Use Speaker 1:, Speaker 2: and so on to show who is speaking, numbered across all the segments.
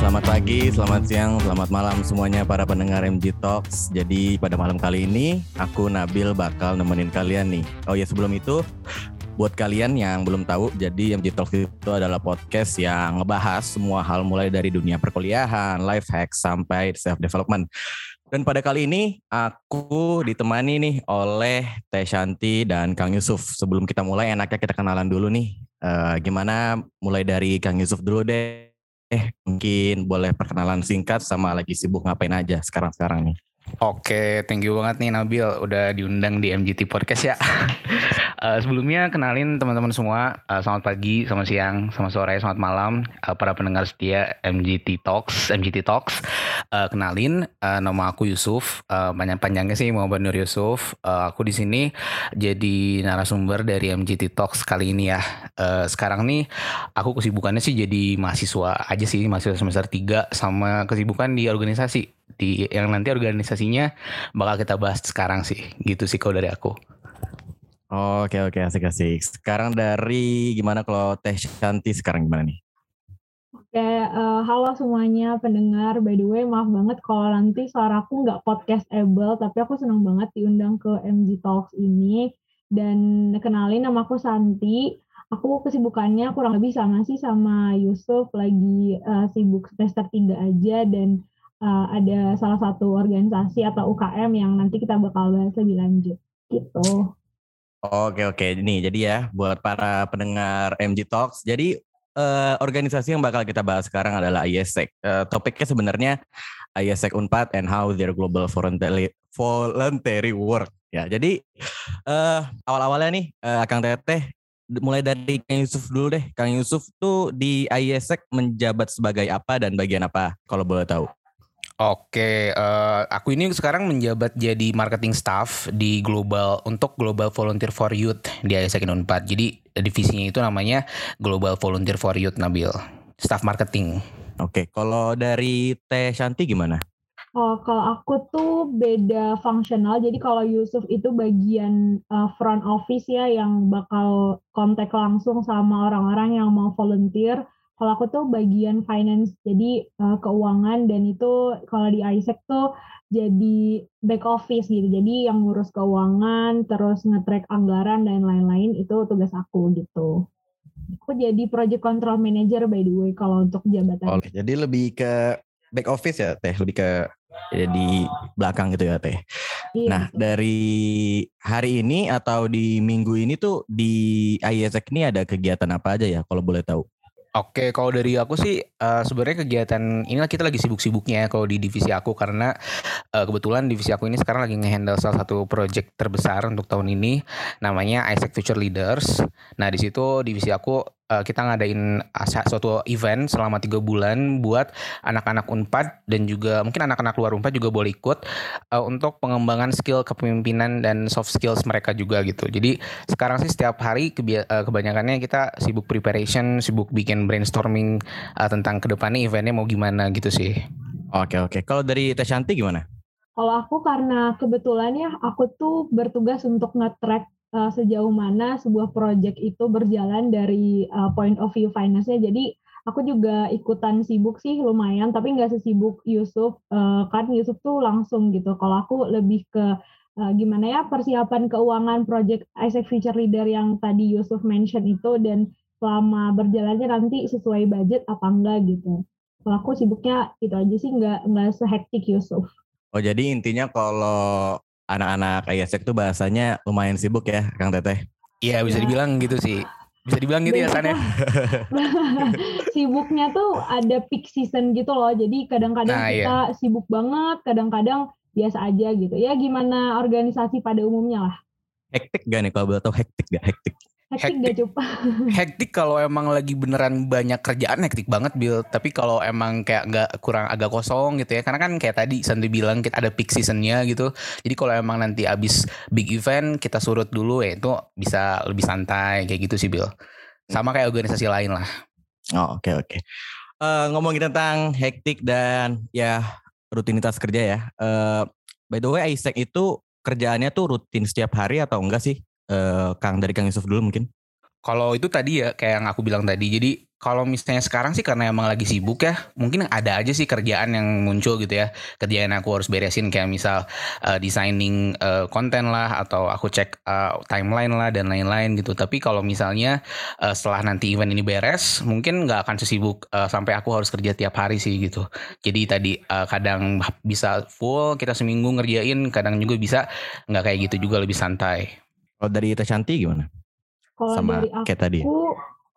Speaker 1: Selamat pagi, selamat siang, selamat malam semuanya para pendengar MG Talks. Jadi pada malam kali ini aku Nabil bakal nemenin kalian nih. Oh ya sebelum itu buat kalian yang belum tahu, jadi MG Talks itu adalah podcast yang ngebahas semua hal mulai dari dunia perkuliahan, life hack sampai self development. Dan pada kali ini aku ditemani nih oleh Teh Shanti dan Kang Yusuf. Sebelum kita mulai enaknya kita kenalan dulu nih. Uh, gimana mulai dari Kang Yusuf dulu deh eh mungkin boleh perkenalan singkat sama lagi sibuk ngapain aja sekarang-sekarang nih.
Speaker 2: Oke, thank you banget nih Nabil udah diundang di MGT Podcast ya. uh, sebelumnya kenalin teman-teman semua, uh, selamat pagi, selamat siang, selamat sore, selamat malam uh, para pendengar setia MGT Talks, MGT Talks. Uh, kenalin, uh, nama aku Yusuf, uh, panjang-panjangnya sih Muhammad Nur Yusuf. Uh, aku di sini jadi narasumber dari MGT Talks kali ini ya. Uh, sekarang nih aku kesibukannya sih jadi mahasiswa aja sih, mahasiswa semester 3 sama kesibukan di organisasi di yang nanti organisasinya bakal kita bahas sekarang sih gitu sih kalau dari aku.
Speaker 1: Oke oke asik asik. Sekarang dari gimana kalau Teh Shanti sekarang gimana nih?
Speaker 3: Oke, uh, halo semuanya pendengar. By the way, maaf banget kalau nanti suara aku nggak podcast able, tapi aku senang banget diundang ke MG Talks ini. Dan kenalin nama aku Santi. Aku kesibukannya kurang lebih sama sih sama Yusuf, lagi uh, sibuk semester 3 aja dan uh, ada salah satu organisasi atau UKM yang nanti kita bakal bahas lebih lanjut gitu.
Speaker 1: Oke oke, ini jadi ya buat para pendengar MG Talks. Jadi uh, organisasi yang bakal kita bahas sekarang adalah IESEC. Uh, topiknya sebenarnya IESEC Unpad and how their global voluntary voluntary work. Ya, jadi uh, awal-awalnya nih uh, Kang Teteh mulai dari Kang Yusuf dulu deh. Kang Yusuf tuh di IESEC menjabat sebagai apa dan bagian apa kalau boleh tahu?
Speaker 2: Oke, uh, aku ini sekarang menjabat jadi marketing staff di global untuk Global Volunteer for Youth di ISEC Unpad. Jadi divisinya itu namanya Global Volunteer for Youth Nabil, staff marketing.
Speaker 1: Oke, kalau dari Teh Shanti gimana?
Speaker 3: Oh, kalau aku tuh beda fungsional. Jadi kalau Yusuf itu bagian uh, front office ya yang bakal kontak langsung sama orang-orang yang mau volunteer kalau aku tuh bagian finance, jadi uh, keuangan dan itu kalau di ISEC tuh jadi back office gitu. Jadi yang ngurus keuangan, terus nge-track anggaran dan lain-lain itu tugas aku gitu. Aku jadi project control manager by the way kalau untuk jabatan.
Speaker 1: Oh, jadi lebih ke back office ya Teh, lebih ke ya di belakang gitu ya Teh. Iya, nah, betul. dari hari ini atau di minggu ini tuh di ISEC ini ada kegiatan apa aja ya kalau boleh tahu?
Speaker 2: Oke, kalau dari aku sih uh, sebenarnya kegiatan inilah kita lagi sibuk-sibuknya ya kalau di divisi aku karena uh, kebetulan divisi aku ini sekarang lagi ngehandle salah satu project terbesar untuk tahun ini namanya Isaac Future Leaders. Nah di situ divisi aku uh, kita ngadain suatu event selama tiga bulan buat anak-anak Unpad dan juga mungkin anak-anak luar Unpad juga boleh ikut uh, untuk pengembangan skill kepemimpinan dan soft skills mereka juga gitu. Jadi sekarang sih setiap hari uh, kebanyakannya kita sibuk preparation, sibuk bikin brainstorming uh, tentang ke depannya eventnya mau gimana gitu sih.
Speaker 1: Oke oke. Kalau dari Teh Shanti gimana?
Speaker 3: Kalau aku karena kebetulan ya aku tuh bertugas untuk nge-track uh, sejauh mana sebuah project itu berjalan dari uh, point of view finance-nya. Jadi aku juga ikutan sibuk sih lumayan, tapi nggak sesibuk Yusuf. Uh, kan Yusuf tuh langsung gitu. Kalau aku lebih ke uh, gimana ya persiapan keuangan project Isaac Future Leader yang tadi Yusuf mention itu dan selama berjalannya nanti sesuai budget apa enggak gitu. Kalau aku sibuknya itu aja sih nggak nggak sehektik Yusuf.
Speaker 1: Oh jadi intinya kalau anak-anak ISEC tuh bahasanya lumayan sibuk ya, Kang Teteh.
Speaker 2: Iya, bisa ya. dibilang gitu sih. Bisa dibilang gitu ya, San ya.
Speaker 3: Sibuknya tuh ada peak season gitu loh. Jadi kadang-kadang nah, kita iya. sibuk banget, kadang-kadang biasa aja gitu. Ya gimana organisasi pada umumnya lah.
Speaker 1: Hektik gak nih kalau boleh tahu hektik gak? Hektik.
Speaker 3: Hektik, hektik gak
Speaker 2: Hektik kalau emang lagi beneran banyak kerjaan hektik banget Bill. Tapi kalau emang kayak nggak kurang agak kosong gitu ya. Karena kan kayak tadi Sandy bilang kita ada peak seasonnya gitu. Jadi kalau emang nanti abis big event kita surut dulu ya itu bisa lebih santai kayak gitu sih Bill. Sama kayak organisasi lain lah.
Speaker 1: Oh oke okay, oke. Okay. Uh, eh, ngomongin tentang hektik dan ya rutinitas kerja ya. Uh, by the way Isaac itu kerjaannya tuh rutin setiap hari atau enggak sih? Uh, Kang dari Kang Yusuf dulu mungkin.
Speaker 2: Kalau itu tadi ya kayak yang aku bilang tadi, jadi kalau misalnya sekarang sih karena emang lagi sibuk ya, mungkin ada aja sih kerjaan yang muncul gitu ya. Kerjaan aku harus beresin kayak misal uh, designing uh, konten lah atau aku cek uh, timeline lah dan lain-lain gitu. Tapi kalau misalnya uh, setelah nanti event ini beres, mungkin nggak akan sesibuk uh, sampai aku harus kerja tiap hari sih gitu. Jadi tadi uh, kadang bisa full kita seminggu ngerjain, kadang juga bisa nggak kayak gitu juga lebih santai.
Speaker 1: Kalau dari Teh Shanti gimana?
Speaker 3: Kalau
Speaker 1: Sama
Speaker 3: dari aku,
Speaker 1: kayak tadi.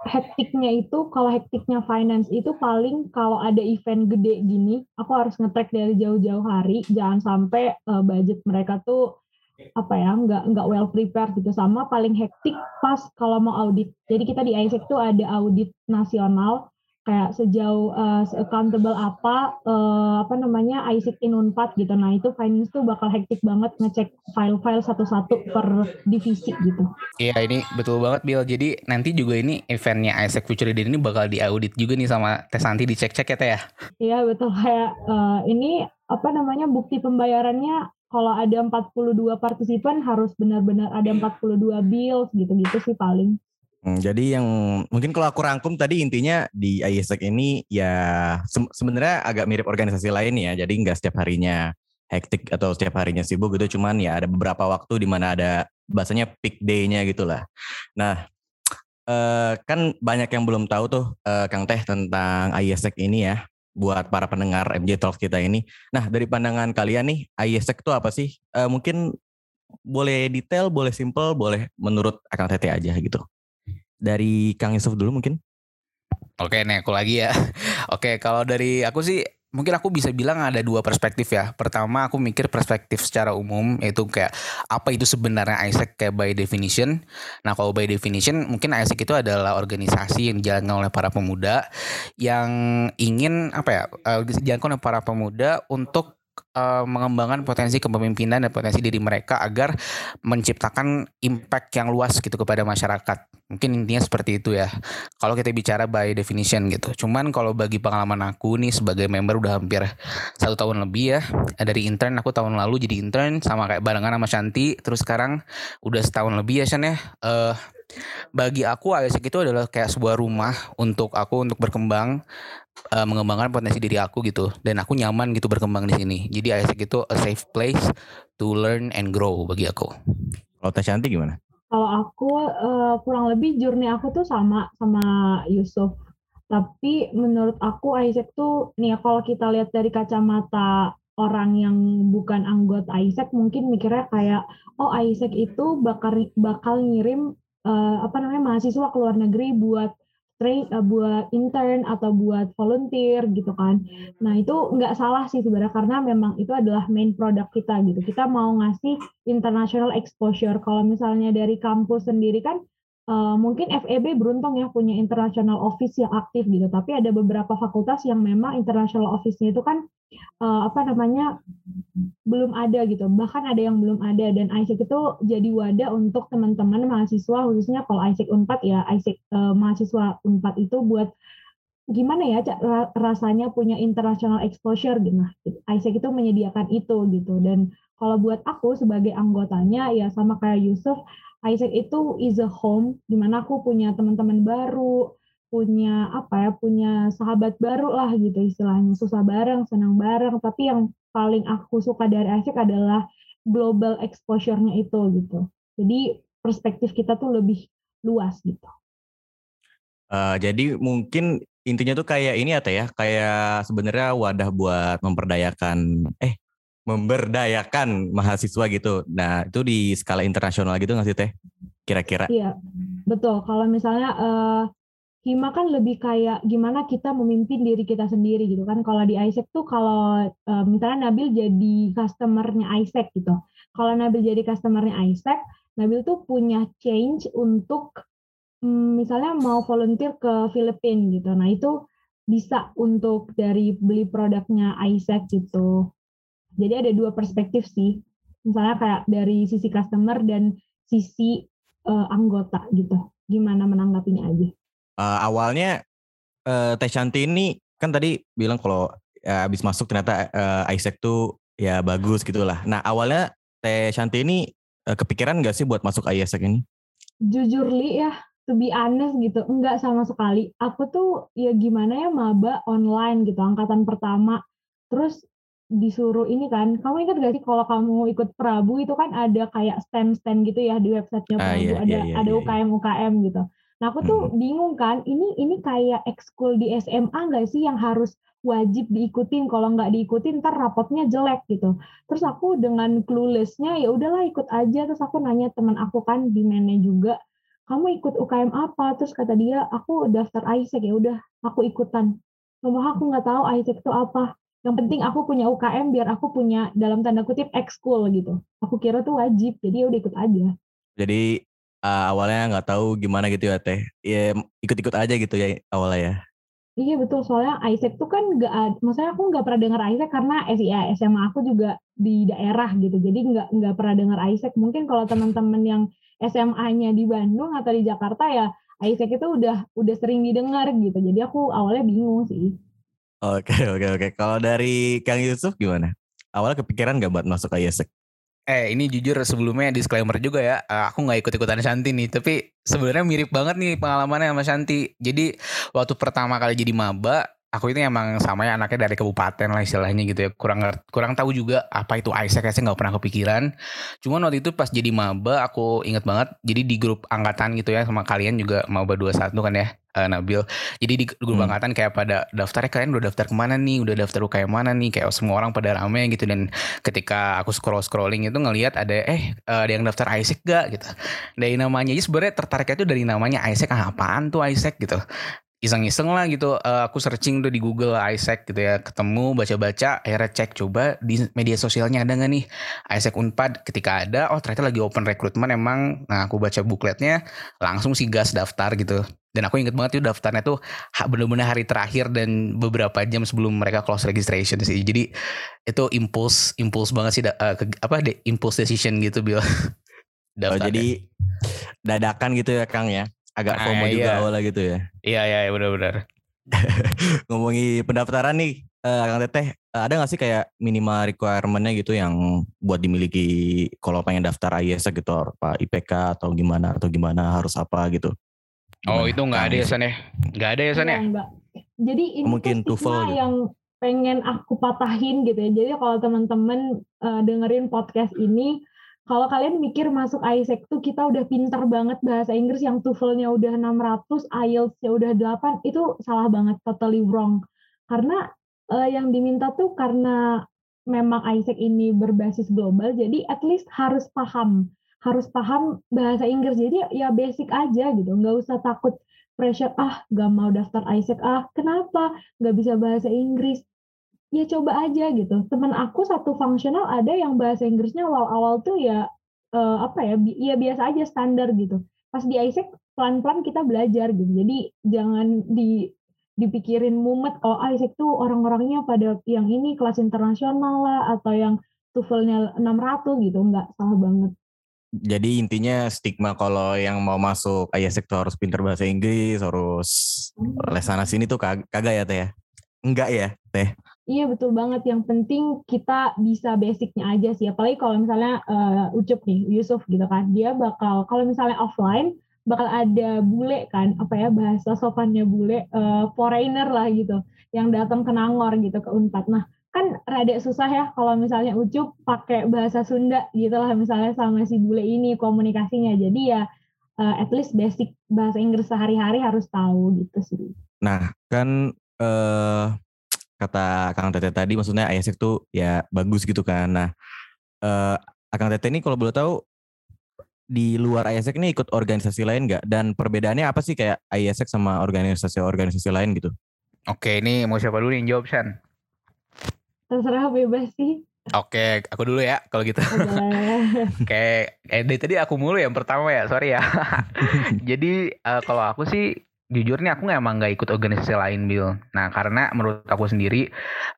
Speaker 3: hektiknya itu kalau hektiknya finance itu paling kalau ada event gede gini aku harus ngetrack dari jauh-jauh hari jangan sampai uh, budget mereka tuh apa ya nggak nggak well prepared gitu sama paling hektik pas kalau mau audit jadi kita di ISEC tuh ada audit nasional kayak sejauh uh, accountable apa uh, apa namanya in Unpad gitu. Nah, itu finance tuh bakal hektik banget ngecek file-file satu-satu per divisi gitu.
Speaker 2: Iya, ini betul banget Bill. Jadi nanti juga ini eventnya ISEC Future Day ini bakal diaudit juga nih sama Tesanti dicek-cek ya Teh ya.
Speaker 3: Iya, betul kayak uh, ini apa namanya bukti pembayarannya kalau ada 42 partisipan harus benar-benar ada 42 bills gitu-gitu sih paling.
Speaker 1: Hmm, jadi yang mungkin kalau aku rangkum tadi intinya di ISEC ini ya se sebenarnya agak mirip organisasi lain ya. Jadi nggak setiap harinya hektik atau setiap harinya sibuk gitu. Cuman ya ada beberapa waktu di mana ada bahasanya peak day-nya gitulah. Nah, eh, kan banyak yang belum tahu tuh eh, Kang Teh tentang ISEC ini ya buat para pendengar MJ Talk kita ini. Nah, dari pandangan kalian nih, ISEC itu apa sih? Eh, mungkin boleh detail, boleh simple, boleh menurut Kang Tete aja gitu. Dari Kang Yusuf dulu mungkin.
Speaker 2: Oke, nih aku lagi ya. Oke, kalau dari aku sih mungkin aku bisa bilang ada dua perspektif ya. Pertama aku mikir perspektif secara umum yaitu kayak apa itu sebenarnya ISEC kayak by definition. Nah kalau by definition mungkin ISEC itu adalah organisasi yang dijalankan oleh para pemuda yang ingin apa ya uh, dijalankan oleh para pemuda untuk uh, mengembangkan potensi kepemimpinan dan potensi diri mereka agar menciptakan impact yang luas gitu kepada masyarakat. Mungkin intinya seperti itu ya. Kalau kita bicara by definition gitu. Cuman kalau bagi pengalaman aku nih sebagai member udah hampir satu tahun lebih ya. Dari intern aku tahun lalu jadi intern sama kayak barengan sama Shanti. Terus sekarang udah setahun lebih ya Shan ya. Uh, bagi aku ASIC itu adalah kayak sebuah rumah untuk aku untuk berkembang uh, mengembangkan potensi diri aku gitu dan aku nyaman gitu berkembang di sini jadi ASIC itu a safe place to learn and grow bagi aku
Speaker 1: kalau Shanti gimana
Speaker 3: kalau aku uh, kurang lebih journey aku tuh sama sama Yusuf. Tapi menurut aku Isaac tuh nih kalau kita lihat dari kacamata orang yang bukan anggota Isaac mungkin mikirnya kayak oh Isaac itu bakal bakal ngirim uh, apa namanya mahasiswa ke luar negeri buat train uh, buat intern atau buat volunteer gitu kan. Nah itu nggak salah sih sebenarnya karena memang itu adalah main produk kita gitu. Kita mau ngasih international exposure. Kalau misalnya dari kampus sendiri kan uh, mungkin FEB beruntung ya punya international office yang aktif gitu. Tapi ada beberapa fakultas yang memang international office-nya itu kan uh, apa namanya belum ada gitu. Bahkan ada yang belum ada. Dan Isaac itu jadi wadah untuk teman-teman mahasiswa khususnya kalau Isaac Unpad ya Isaac uh, mahasiswa Unpad itu buat gimana ya rasanya punya international exposure gitu. Nah Isaac itu menyediakan itu gitu. Dan kalau buat aku sebagai anggotanya ya sama kayak Yusuf Isaac itu is a home di mana aku punya teman-teman baru punya apa ya punya sahabat baru lah gitu istilahnya. Susah bareng senang bareng. Tapi yang paling aku suka dari Isaac adalah global exposure-nya itu gitu. Jadi perspektif kita tuh lebih luas gitu.
Speaker 1: Uh, jadi mungkin intinya tuh kayak ini atau ya. Kayak sebenarnya wadah buat memperdayakan eh memberdayakan mahasiswa gitu nah itu di skala internasional gitu nggak sih teh kira-kira
Speaker 3: iya betul kalau misalnya uh, Hima kan lebih kayak gimana kita memimpin diri kita sendiri gitu kan. Kalau di Isaac tuh kalau uh, misalnya Nabil jadi customernya Isaac gitu. Kalau Nabil jadi customernya Isaac, Nabil tuh punya change untuk um, misalnya mau volunteer ke Filipina gitu. Nah itu bisa untuk dari beli produknya Isaac gitu. Jadi ada dua perspektif sih. Misalnya kayak dari sisi customer dan sisi uh, anggota gitu. Gimana menanggapinya aja
Speaker 1: uh, awalnya uh, Teh Shanti ini kan tadi bilang kalau ya, abis masuk ternyata uh, Isaac tuh ya bagus gitulah. Nah awalnya Teh Shanti ini uh, kepikiran nggak sih buat masuk Isaac ini?
Speaker 3: Jujur li ya, to be honest gitu, enggak sama sekali. Aku tuh ya gimana ya maba online gitu, angkatan pertama. Terus disuruh ini kan, kamu ingat gak sih kalau kamu ikut Prabu itu kan ada kayak stand-stand gitu ya di websitenya
Speaker 1: Ah,
Speaker 3: Prabu,
Speaker 1: iya,
Speaker 3: ada
Speaker 1: iya, iya,
Speaker 3: ada
Speaker 1: iya, iya.
Speaker 3: UKM UKM gitu. Nah aku tuh
Speaker 1: Mhm.
Speaker 3: bingung kan, ini ini kayak ekskul di SMA nggak sih yang harus wajib diikutin? Kalau nggak diikutin ntar rapotnya jelek gitu. Terus aku dengan cluelessnya ya udahlah ikut aja. Terus aku nanya teman aku kan di mana juga, kamu ikut UKM apa? Terus kata dia, aku daftar ISEC ya udah, aku ikutan. Padahal aku nggak tahu ISEC itu apa. Yang penting aku punya UKM biar aku punya dalam tanda kutip ekskul gitu. Aku kira tuh wajib, jadi ya udah ikut aja.
Speaker 1: Jadi uh, awalnya nggak tahu gimana gitu ya teh. Ya ikut-ikut aja gitu ya awalnya ya.
Speaker 3: Iya betul, soalnya ISEC tuh kan nggak maksudnya aku nggak pernah dengar ISEC karena SIA SMA aku juga di daerah gitu, jadi nggak nggak pernah dengar ISEC. Mungkin kalau teman-teman yang SMA-nya di Bandung atau di Jakarta ya ISEC itu udah udah sering didengar gitu, jadi aku awalnya bingung sih.
Speaker 1: Oke oke oke. Kalau dari Kang Yusuf gimana? Awalnya kepikiran nggak buat masuk ISEC?
Speaker 2: Eh ini jujur sebelumnya disclaimer juga ya, eh, aku nggak ikut-ikutan Shanti nih, tapi sebenarnya mirip banget nih pengalamannya sama Shanti. Jadi waktu pertama kali jadi maba, aku itu emang sama ya anaknya dari kabupaten lah istilahnya gitu ya, kurang kurang tahu juga apa itu Isaac, saya nggak pernah kepikiran. Cuman waktu itu pas jadi maba, aku inget banget, jadi di grup angkatan gitu ya sama kalian juga maba 21 kan ya, eh, Nabil. Jadi di grup
Speaker 1: Hmm.
Speaker 2: angkatan kayak pada daftarnya kalian udah daftar ke mana nih, udah daftar kayak mana nih, kayak semua orang pada rame gitu dan ketika aku scroll scrolling itu ngelihat ada eh eh, ada yang daftar Isaac gak gitu. Dari namanya aja sebenarnya tertariknya itu dari namanya Isaac ah, apaan tuh Isaac? Gitu iseng-iseng lah gitu. Eh, aku searching tuh di Google Isaac gitu ya. Ketemu baca-baca akhirnya cek coba di media sosialnya ada nggak nih? Isaac Unpad ketika ada oh ternyata lagi open recruitment emang. Nah aku baca bukletnya langsung sih gas daftar gitu. Dan aku inget banget tuh daftarnya tuh bener-bener hari terakhir dan beberapa jam sebelum mereka close registration sih. Jadi itu impuls impuls banget sih eh, ke- apa de, impulse decision gitu bil
Speaker 1: Oh, jadi dadakan gitu ya Kang ya. Agak
Speaker 2: Ah,
Speaker 1: FOMO juga
Speaker 2: iya.
Speaker 1: awalnya gitu ya.
Speaker 2: iya iya benar-benar
Speaker 1: Ngomongin pendaftaran nih, eh, Kang Teteh, eh, ada nggak sih kayak minimal requirement-nya gitu yang buat dimiliki kalau pengen daftar IESEC gitu, apa IPK atau gimana atau gimana harus apa gitu?
Speaker 2: oh
Speaker 1: Gimana,
Speaker 2: itu nggak
Speaker 1: Kang
Speaker 2: ada ya? San ya nggak ada ya San ya.
Speaker 3: Jadi ini
Speaker 1: Mungkin
Speaker 3: tuh stigma
Speaker 1: gitu.
Speaker 3: yang pengen aku patahin gitu ya. Jadi kalau teman-teman eh, dengerin podcast ini, kalau kalian mikir masuk ISEC tuh kita udah pinter banget bahasa Inggris yang TOEFL-nya udah 600, IELTS-nya udah 8, itu salah banget, totally wrong. Karena eh, yang diminta tuh karena memang ISEC ini berbasis global, jadi at least harus paham, harus paham bahasa Inggris. Jadi ya basic aja gitu, nggak usah takut pressure ah gak mau daftar ISEC ah kenapa nggak bisa bahasa Inggris ya coba aja gitu. Teman aku satu fungsional ada yang bahasa Inggrisnya awal-awal tuh ya eh, apa ya bi- ya biasa aja standar gitu. Pas di ISEC pelan-pelan kita belajar gitu. Jadi jangan di dipikirin mumet kalau ISEC tuh orang-orangnya pada yang ini kelas internasional lah atau yang TOEFL-nya 600 gitu. Nggak salah banget.
Speaker 1: Jadi intinya stigma kalau yang mau masuk IESEC tuh harus pinter bahasa Inggris, harus les sana sini tuh kag- kagak ya Teh? Ya? Enggak ya Teh?
Speaker 3: Iya betul banget. Yang penting kita bisa basicnya aja sih. Apalagi kalau misalnya eh, Ucup nih, Yusuf gitu kan, dia bakal kalau misalnya offline bakal ada bule kan, apa ya bahasa sopannya bule, eh, foreigner lah gitu, yang datang ke Nangor gitu ke Unpad. Nah kan rada susah ya kalau misalnya Ucup pakai bahasa Sunda gitu lah misalnya sama si bule ini komunikasinya. Jadi ya eh, at least basic bahasa Inggris sehari-hari harus tahu gitu sih.
Speaker 1: Nah kan eh kata Kang Teteh tadi maksudnya IESEC tuh ya bagus gitu kan. Nah eh Kang Teteh ini kalau boleh tahu di luar IESEC ini ikut organisasi lain nggak? Dan perbedaannya apa sih kayak IESEC sama organisasi-organisasi lain gitu?
Speaker 2: Oke, ini mau siapa dulu yang jawab, San?
Speaker 3: Terserah bebas sih.
Speaker 2: Oke, aku dulu ya kalau gitu. Oke, eh dari tadi aku mulu yang pertama ya, sorry ya. Jadi eh, kalau aku sih jujur nih aku emang nggak ikut organisasi lain, Bill. Nah karena menurut aku sendiri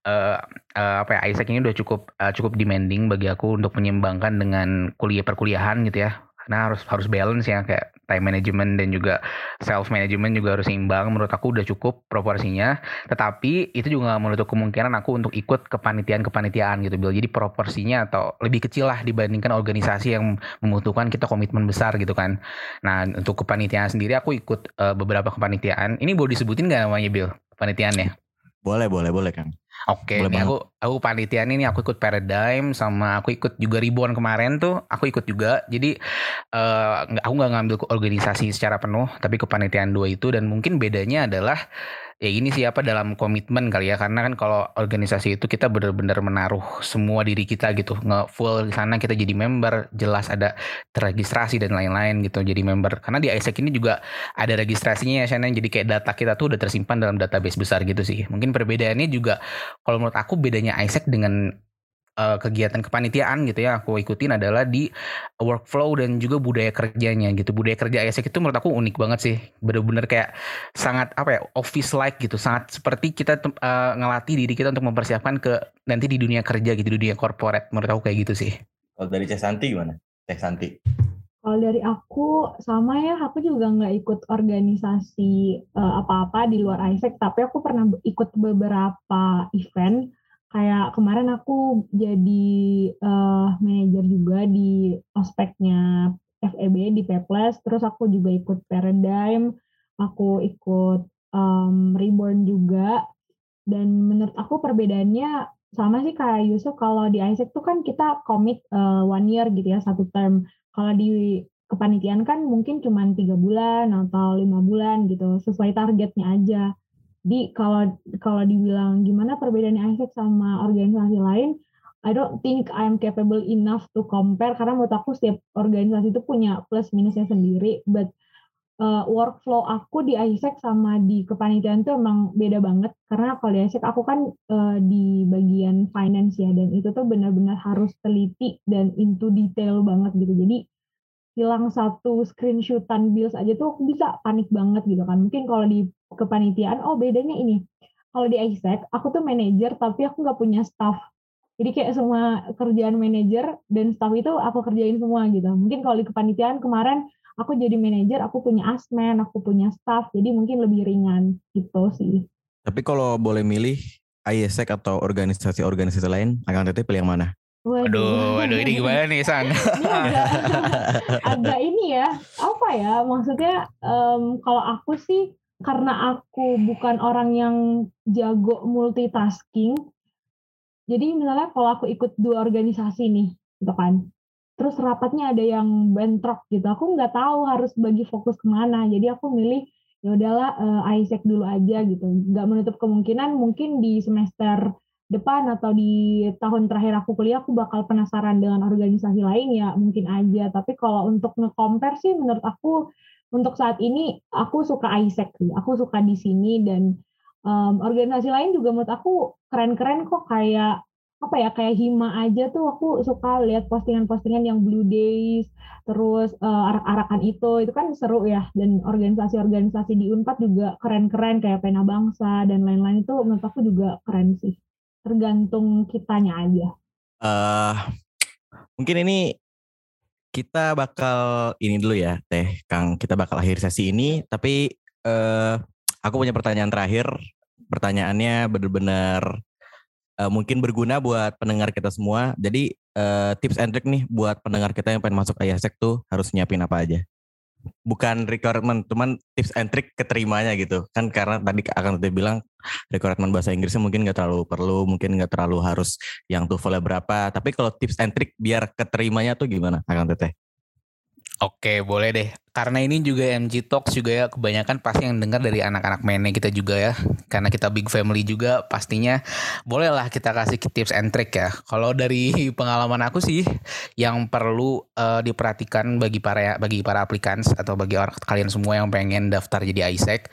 Speaker 2: eh eh, apa ya Isaac ini udah cukup eh, cukup demanding bagi aku untuk menyeimbangkan dengan kuliah perkuliahan gitu ya. Karena harus harus balance ya kayak time management dan juga self management juga harus seimbang. Menurut aku udah cukup proporsinya. Tetapi itu juga gak menutup kemungkinan aku untuk ikut kepanitiaan kepanitiaan gitu Bill jadi proporsinya atau lebih kecil lah dibandingkan organisasi yang membutuhkan kita komitmen besar gitu kan. Nah untuk kepanitiaan sendiri aku ikut uh, beberapa kepanitiaan. Ini boleh disebutin gak namanya Bill kepanitiaannya
Speaker 1: boleh boleh boleh kan
Speaker 2: Oke, ini aku aku panitia ini aku ikut Paradigm sama aku ikut juga Ribuan kemarin tuh aku ikut juga. Jadi uh, aku nggak ngambil organisasi secara penuh, tapi kepanitiaan dua itu dan mungkin bedanya adalah ya ini siapa dalam komitmen kali ya. Karena kan kalau organisasi itu kita benar-benar menaruh semua diri kita gitu. Nge full di sana kita jadi member jelas ada terregistrasi dan lain-lain gitu jadi member. Karena di ISEC ini juga ada registrasinya ya Shannon. Jadi kayak data kita tuh udah tersimpan dalam database besar gitu sih. Mungkin perbedaannya juga kalau menurut aku bedanya ISEC dengan uh, kegiatan kepanitiaan gitu ya aku ikutin adalah di workflow dan juga budaya kerjanya gitu. Budaya kerja ISEC itu menurut aku unik banget sih. Bener-bener kayak sangat apa ya office like gitu. Sangat seperti kita uh, ngelatih diri kita untuk mempersiapkan ke nanti di dunia kerja gitu di dunia corporate. Menurut aku kayak gitu sih.
Speaker 1: Kalau dari Cek Santi gimana? Cek Santi.
Speaker 3: Kalau dari aku sama ya, aku juga nggak ikut organisasi uh, apa-apa di luar ISEC, tapi aku pernah ikut beberapa event kayak kemarin aku jadi uh, manajer juga di aspeknya FEB di Peples, terus aku juga ikut Paradigm, aku ikut um, Reborn juga, dan menurut aku perbedaannya sama sih kayak Yusuf kalau di ISEC tuh kan kita komit uh, one year gitu ya satu term. Kalau di kepanitiaan kan mungkin cuma tiga bulan atau lima bulan gitu sesuai targetnya aja. Jadi kalau kalau dibilang gimana perbedaannya ISEC sama organisasi lain, I don't think I'm capable enough to compare karena menurut aku setiap organisasi itu punya plus minusnya sendiri. But uh, workflow aku di ISEC sama di kepanitiaan itu emang beda banget karena kalau di ISEC aku kan uh, di bagian finance ya dan itu tuh benar-benar harus teliti dan into detail banget gitu. Jadi hilang satu screenshotan bills aja tuh bisa panik banget gitu kan. Mungkin kalau di kepanitiaan, oh bedanya ini. Kalau di ISEC, aku tuh manajer tapi aku nggak punya staff. Jadi kayak semua kerjaan manajer dan staff itu aku kerjain semua gitu. Mungkin kalau di kepanitiaan kemarin aku jadi manajer, aku punya asmen, aku punya staff, jadi mungkin lebih ringan gitu sih.
Speaker 1: Tapi kalau boleh milih ISEC atau organisasi-organisasi lain, akan teteh pilih yang mana?
Speaker 2: Waduh, waduh ini gimana nih San? ini
Speaker 3: agak, agak ini ya, apa ya? Maksudnya um, kalau aku sih karena aku bukan orang yang jago multitasking, jadi misalnya kalau aku ikut dua organisasi nih, gitu kan, terus rapatnya ada yang bentrok gitu, aku nggak tahu harus bagi fokus ke mana, jadi aku milih ya udahlah uh, ISEC dulu aja gitu, nggak menutup kemungkinan mungkin di semester depan atau di tahun terakhir aku kuliah aku bakal penasaran dengan organisasi lain ya mungkin aja. Tapi kalau untuk nge-compare sih menurut aku untuk saat ini aku suka ISEC sih. Aku suka di sini dan um, organisasi lain juga menurut aku keren-keren kok. Kayak apa ya kayak Hima aja tuh aku suka lihat postingan-postingan yang Blue Days terus uh, arak-arakan itu. Itu kan seru ya. Dan organisasi-organisasi di Unpad juga keren-keren kayak Pena Bangsa dan lain-lain. Itu menurut aku juga keren sih. Tergantung kitanya aja.
Speaker 1: Uh, mungkin ini kita bakal ini dulu ya, Teh Kang. Kita bakal akhir sesi ini, tapi uh, aku punya pertanyaan terakhir. Pertanyaannya benar-benar uh, mungkin berguna buat pendengar kita semua. Jadi uh, tips and trick nih buat pendengar kita yang pengen masuk IASEC tuh harus nyiapin apa aja? Bukan requirement, cuman tips and trick keterimanya gitu. Kan karena tadi akan tadi bilang requirement bahasa Inggrisnya mungkin nggak terlalu perlu, mungkin nggak terlalu harus yang TOEFL berapa. Tapi kalau tips and trick biar keterimanya tuh gimana, akan teteh?
Speaker 2: Oke, boleh deh. Karena ini juga MG Talks juga ya, kebanyakan pasti yang dengar dari anak-anak mene kita juga ya. Karena kita big family juga, pastinya bolehlah kita kasih tips and trick ya. Kalau dari pengalaman aku sih, yang perlu uh, diperhatikan bagi para bagi para applicants atau bagi orang kalian semua yang pengen daftar jadi ISEC,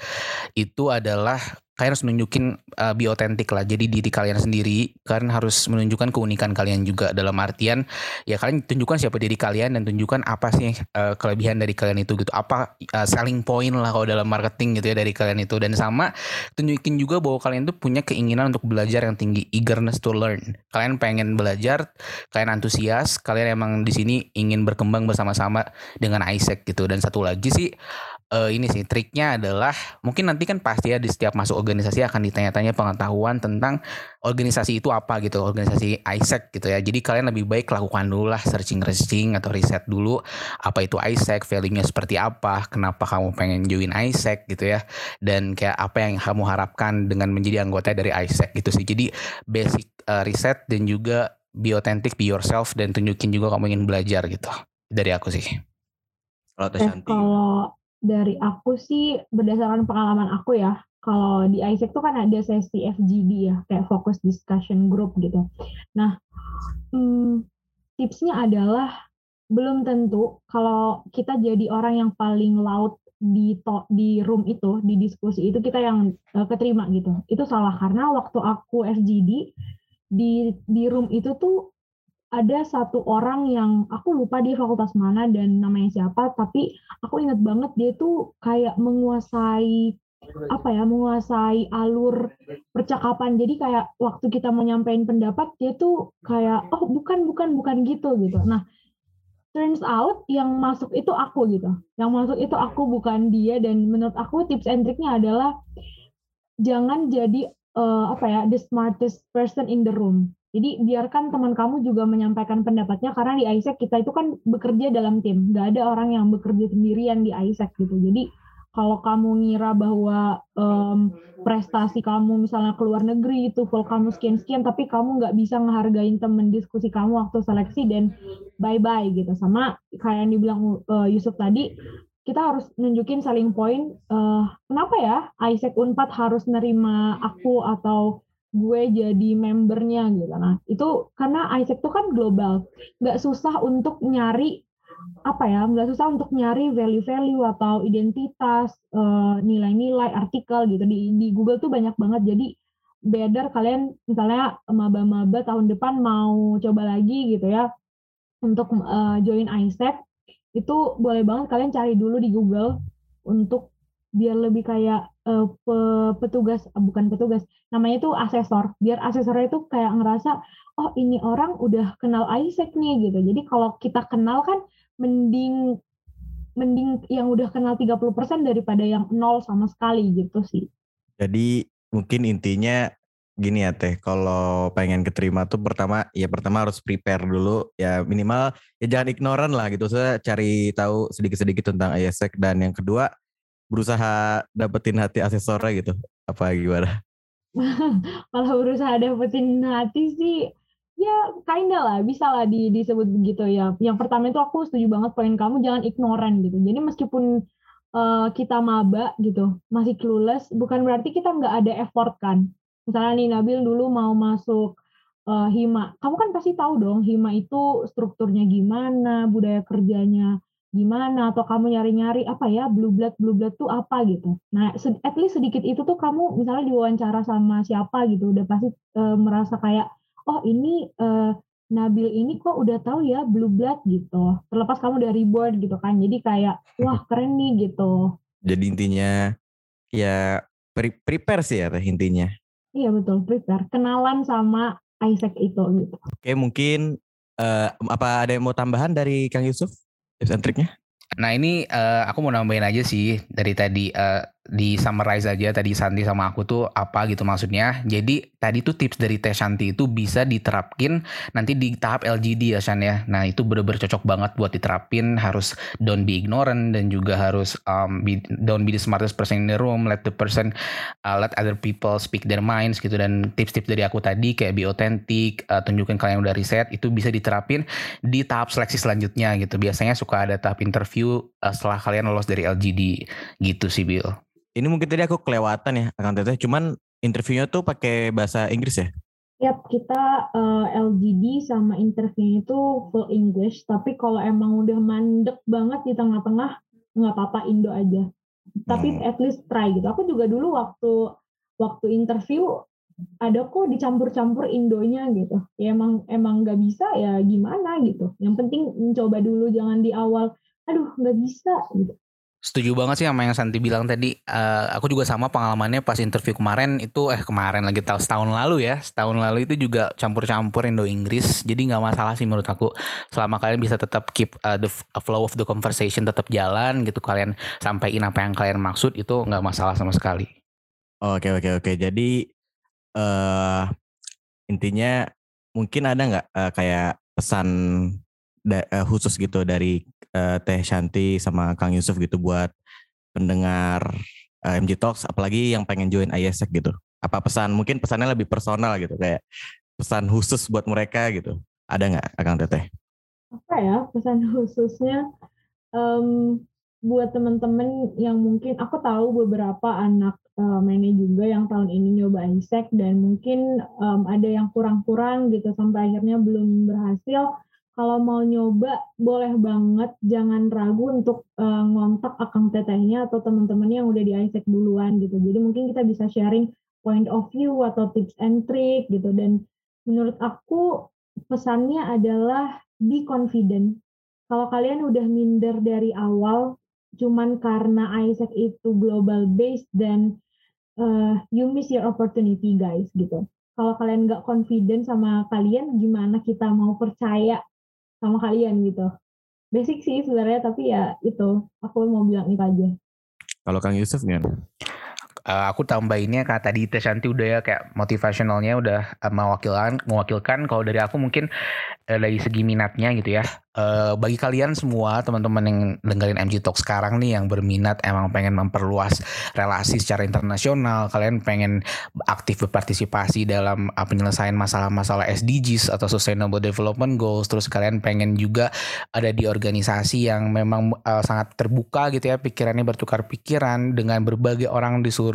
Speaker 2: itu adalah kalian harus nunjukin uh, be authentic lah. Jadi diri kalian sendiri, kalian harus menunjukkan keunikan kalian juga dalam artian ya kalian tunjukkan siapa diri kalian dan tunjukkan apa sih uh, kelebihan dari kalian itu gitu. Apa uh, selling point lah kalau dalam marketing gitu ya dari kalian itu dan sama tunjukin juga bahwa kalian tuh punya keinginan untuk belajar yang tinggi, eagerness to learn. Kalian pengen belajar, kalian antusias, kalian emang di sini ingin berkembang bersama-sama dengan Isaac gitu. Dan satu lagi sih uh, ini sih triknya adalah mungkin nanti kan pasti ya di setiap masuk organisasi akan ditanya-tanya pengetahuan tentang organisasi itu apa gitu organisasi ISEC gitu ya. Jadi kalian lebih baik lakukan dulu lah searching searching atau riset dulu apa itu ISEC value-nya seperti apa kenapa kamu pengen join ISEC gitu ya. Dan kayak apa yang kamu harapkan dengan menjadi anggota dari ISEC gitu sih. Jadi basic uh, riset dan juga be authentic be yourself dan tunjukin juga kamu ingin belajar gitu. Dari aku sih.
Speaker 3: Kalau eh, kalau dari aku sih berdasarkan pengalaman aku ya, kalau di ISEC tuh kan ada sesi FGD ya, kayak focus discussion group gitu. Nah, hmm, tipsnya adalah belum tentu kalau kita jadi orang yang paling loud di to, di room itu, di diskusi itu kita yang uh, keterima gitu. Itu salah karena waktu aku FGD di di room itu tuh ada satu orang yang aku lupa di fakultas mana dan namanya siapa tapi aku ingat banget dia tuh kayak menguasai apa ya menguasai alur percakapan. Jadi kayak waktu kita mau nyampein pendapat dia tuh kayak oh bukan bukan bukan gitu gitu. Nah turns out yang masuk itu aku gitu. Yang masuk itu aku bukan dia. Dan menurut aku tips and triknya adalah jangan jadi uh, apa ya the smartest person in the room jadi biarkan teman kamu juga menyampaikan pendapatnya karena di ISEC kita itu kan bekerja dalam tim, nggak ada orang yang bekerja sendirian di ISEC gitu. Jadi kalau kamu ngira bahwa um, prestasi kamu misalnya keluar negeri itu full kamu sekian sekian, tapi kamu nggak bisa ngehargain temen diskusi kamu waktu seleksi dan bye bye gitu. Sama kayak yang dibilang uh, Yusuf tadi, kita harus nunjukin selling point. Uh, kenapa ya ISEC Unpad harus nerima aku atau gue jadi membernya gitu. Nah itu karena Isaac itu kan global, nggak susah untuk nyari apa ya, nggak susah untuk nyari value-value atau identitas, eh, nilai-nilai, artikel gitu di di Google tuh banyak banget. Jadi better kalian misalnya maba-maba tahun depan mau coba lagi gitu ya untuk uh, join Isaac itu boleh banget kalian cari dulu di Google untuk biar lebih kayak uh, pe petugas uh, bukan petugas namanya itu asesor. Biar asesornya itu kayak ngerasa oh ini orang udah kenal Isaac nih gitu. Jadi kalau kita kenal kan mending mending yang udah kenal 30% daripada yang nol sama sekali gitu sih.
Speaker 1: Jadi mungkin intinya gini ya teh. Kalau pengen keterima tuh pertama ya pertama harus prepare dulu. Ya minimal ya jangan ignoran lah gitu. Saya cari tahu sedikit-sedikit tentang Isaac. Dan yang kedua berusaha dapetin hati asesornya gitu apa gimana?
Speaker 3: Kalau berusaha dapetin hati sih ya kinda lah bisa lah di, disebut begitu ya. Yang pertama itu aku setuju banget poin kamu jangan ignoran gitu. Jadi meskipun uh, kita maba gitu masih clueless bukan berarti kita nggak ada effort kan. Misalnya nih Nabil dulu mau masuk uh, Hima, kamu kan pasti tahu dong Hima itu strukturnya gimana, budaya kerjanya gimana atau kamu nyari-nyari apa ya blue blood blue blood tuh apa gitu. Nah, at least sedikit itu tuh kamu misalnya diwawancara sama siapa gitu udah pasti e, merasa kayak oh ini e, Nabil ini kok udah tahu ya blue blood gitu. Terlepas kamu dari board gitu kan. Jadi kayak wah keren nih gitu.
Speaker 1: Jadi intinya ya pre prepare sih ya intinya.
Speaker 3: Iya betul, prepare. Kenalan sama Isaac itu gitu.
Speaker 1: Oke, mungkin uh, apa ada yang mau tambahan dari Kang Yusuf? Tips and triknya?
Speaker 2: Nah ini uh, aku mau nambahin aja sih dari tadi uh, di summarize aja tadi Santi sama aku tuh apa gitu maksudnya. Jadi tadi tuh tips dari Teh Santi itu bisa diterapkin nanti di tahap LGD ya Shan ya. Nah itu bener-bener cocok banget buat diterapin harus don't be ignorant dan juga harus um, be, don't be the smartest person in the room. Let the person uh, let other people speak their minds gitu dan tips-tips dari aku tadi kayak be authentic, uh, tunjukin kalian udah riset itu bisa diterapin di tahap seleksi selanjutnya gitu. Biasanya suka ada tahap interview uh, setelah kalian lolos dari LGD gitu sih Bill
Speaker 1: ini mungkin tadi aku kelewatan ya akan teteh cuman interviewnya tuh pakai bahasa Inggris ya
Speaker 3: Yap, kita uh, eh, LGD sama interviewnya itu full English, tapi kalau emang udah mandek banget di tengah-tengah, nggak apa-apa Indo aja. Tapi hmm. at least try gitu. Aku juga dulu waktu waktu interview ada kok dicampur-campur Indonya gitu. Ya emang emang nggak bisa ya gimana gitu. Yang penting mencoba dulu jangan di awal. Aduh nggak bisa gitu.
Speaker 2: Setuju banget sih sama yang Santi bilang tadi. Uh, aku juga sama pengalamannya pas interview kemarin itu eh kemarin lagi tahun setahun lalu ya. Setahun lalu itu juga campur-campur Indo Inggris. Jadi nggak masalah sih menurut aku. Selama kalian bisa tetap keep uh, the flow of the conversation tetap jalan gitu. Kalian sampaikan apa yang kalian maksud itu nggak masalah sama sekali.
Speaker 1: Oke oke oke. Jadi uh, intinya mungkin ada nggak uh, kayak pesan da, uh, khusus gitu dari uh, Teh Shanti sama Kang Yusuf gitu buat pendengar uh, MG Talks apalagi yang pengen join ISEC gitu. Apa pesan mungkin pesannya lebih personal gitu kayak pesan khusus buat mereka gitu. Ada nggak Kang Teteh?
Speaker 3: Apa ya pesan khususnya um, buat teman-teman yang mungkin aku tahu beberapa anak uh, mainnya juga yang tahun ini nyoba ISEC dan mungkin um, ada yang kurang-kurang gitu sampai akhirnya belum berhasil kalau mau nyoba boleh banget jangan ragu untuk uh, ngontak akang tetehnya atau teman-temannya yang udah di ISEC duluan gitu. Jadi mungkin kita bisa sharing point of view atau tips and trick gitu dan menurut aku pesannya adalah be confident. Kalau kalian udah minder dari awal cuman karena ISEC itu global based dan uh, you miss your opportunity guys gitu. Kalau kalian nggak confident sama kalian, gimana kita mau percaya sama kalian gitu. Basic sih sebenarnya tapi ya itu aku mau bilang itu aja.
Speaker 1: Kalau Kang Yusuf gimana?
Speaker 2: Uh, aku tambahinnya kata tadi Teh Shanti udah ya kayak motivasionalnya udah uh, mewakilkan mewakilkan. Kalau dari aku mungkin uh, dari segi minatnya gitu ya. Uh, bagi kalian semua teman-teman yang dengerin MG Talk sekarang nih yang berminat emang pengen memperluas relasi secara internasional, kalian pengen aktif berpartisipasi dalam uh, penyelesaian masalah-masalah SDGs atau Sustainable Development Goals, terus kalian pengen juga ada di organisasi yang memang uh, sangat terbuka gitu ya, pikirannya bertukar pikiran dengan berbagai orang di seluruh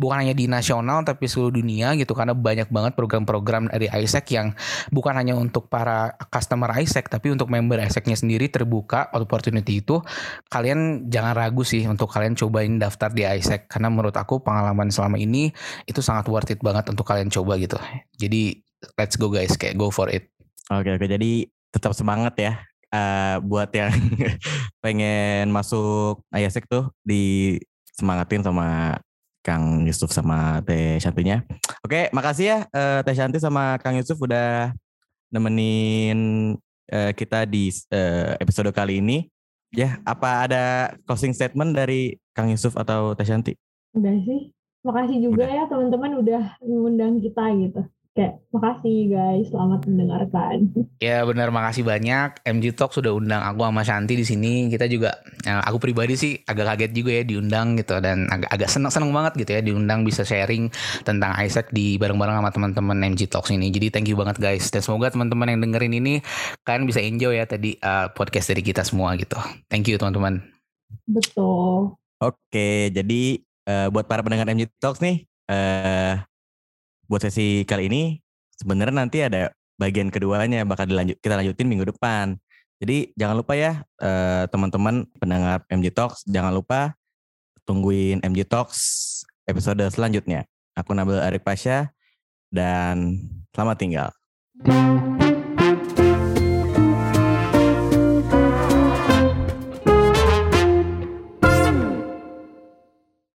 Speaker 2: bukan hanya di nasional tapi seluruh dunia gitu karena banyak banget program-program dari ISEC yang bukan hanya untuk para customer ISEC tapi untuk member bereseknya sendiri terbuka opportunity itu kalian jangan ragu sih untuk kalian cobain daftar di ISEC karena menurut aku pengalaman selama ini itu sangat worth it banget untuk kalian coba gitu. Jadi let's go guys kayak go for it.
Speaker 1: Oke oke jadi tetap semangat ya uh, buat yang pengen masuk ISEC tuh di semangatin sama Kang Yusuf sama Teh Shantinya. Oke, makasih ya uh, Teh Shanti sama Kang Yusuf udah nemenin uh, kita di uh, episode kali ini. Ya, apa ada closing statement dari Kang Yusuf atau Teh Shanti?
Speaker 3: Udah sih. Makasih juga udah. ya teman-teman udah mengundang kita gitu kayak makasih guys. Selamat mendengarkan.
Speaker 2: Ya benar. Makasih banyak. MG Talk sudah undang aku sama Shanti di sini. Kita juga ya, aku pribadi sih agak kaget juga ya diundang gitu dan agak agak seneng seneng banget gitu ya diundang bisa sharing tentang Isaac di bareng-bareng sama teman-teman MG Talks ini. Jadi thank you banget guys. Dan semoga teman-teman yang dengerin ini kalian bisa enjoy ya tadi uh, podcast dari kita semua gitu. Thank you teman-teman.
Speaker 3: Betul.
Speaker 1: Oke jadi uh, buat para pendengar MG Talks nih uh, buat sesi kali ini sebenarnya nanti ada bagian keduanya bakal dilanjut kita lanjutin minggu depan. Jadi jangan lupa ya eh, teman-teman pendengar MG Talks jangan lupa tungguin MG Talks episode selanjutnya. Aku Nabil Arik Pasha dan selamat tinggal.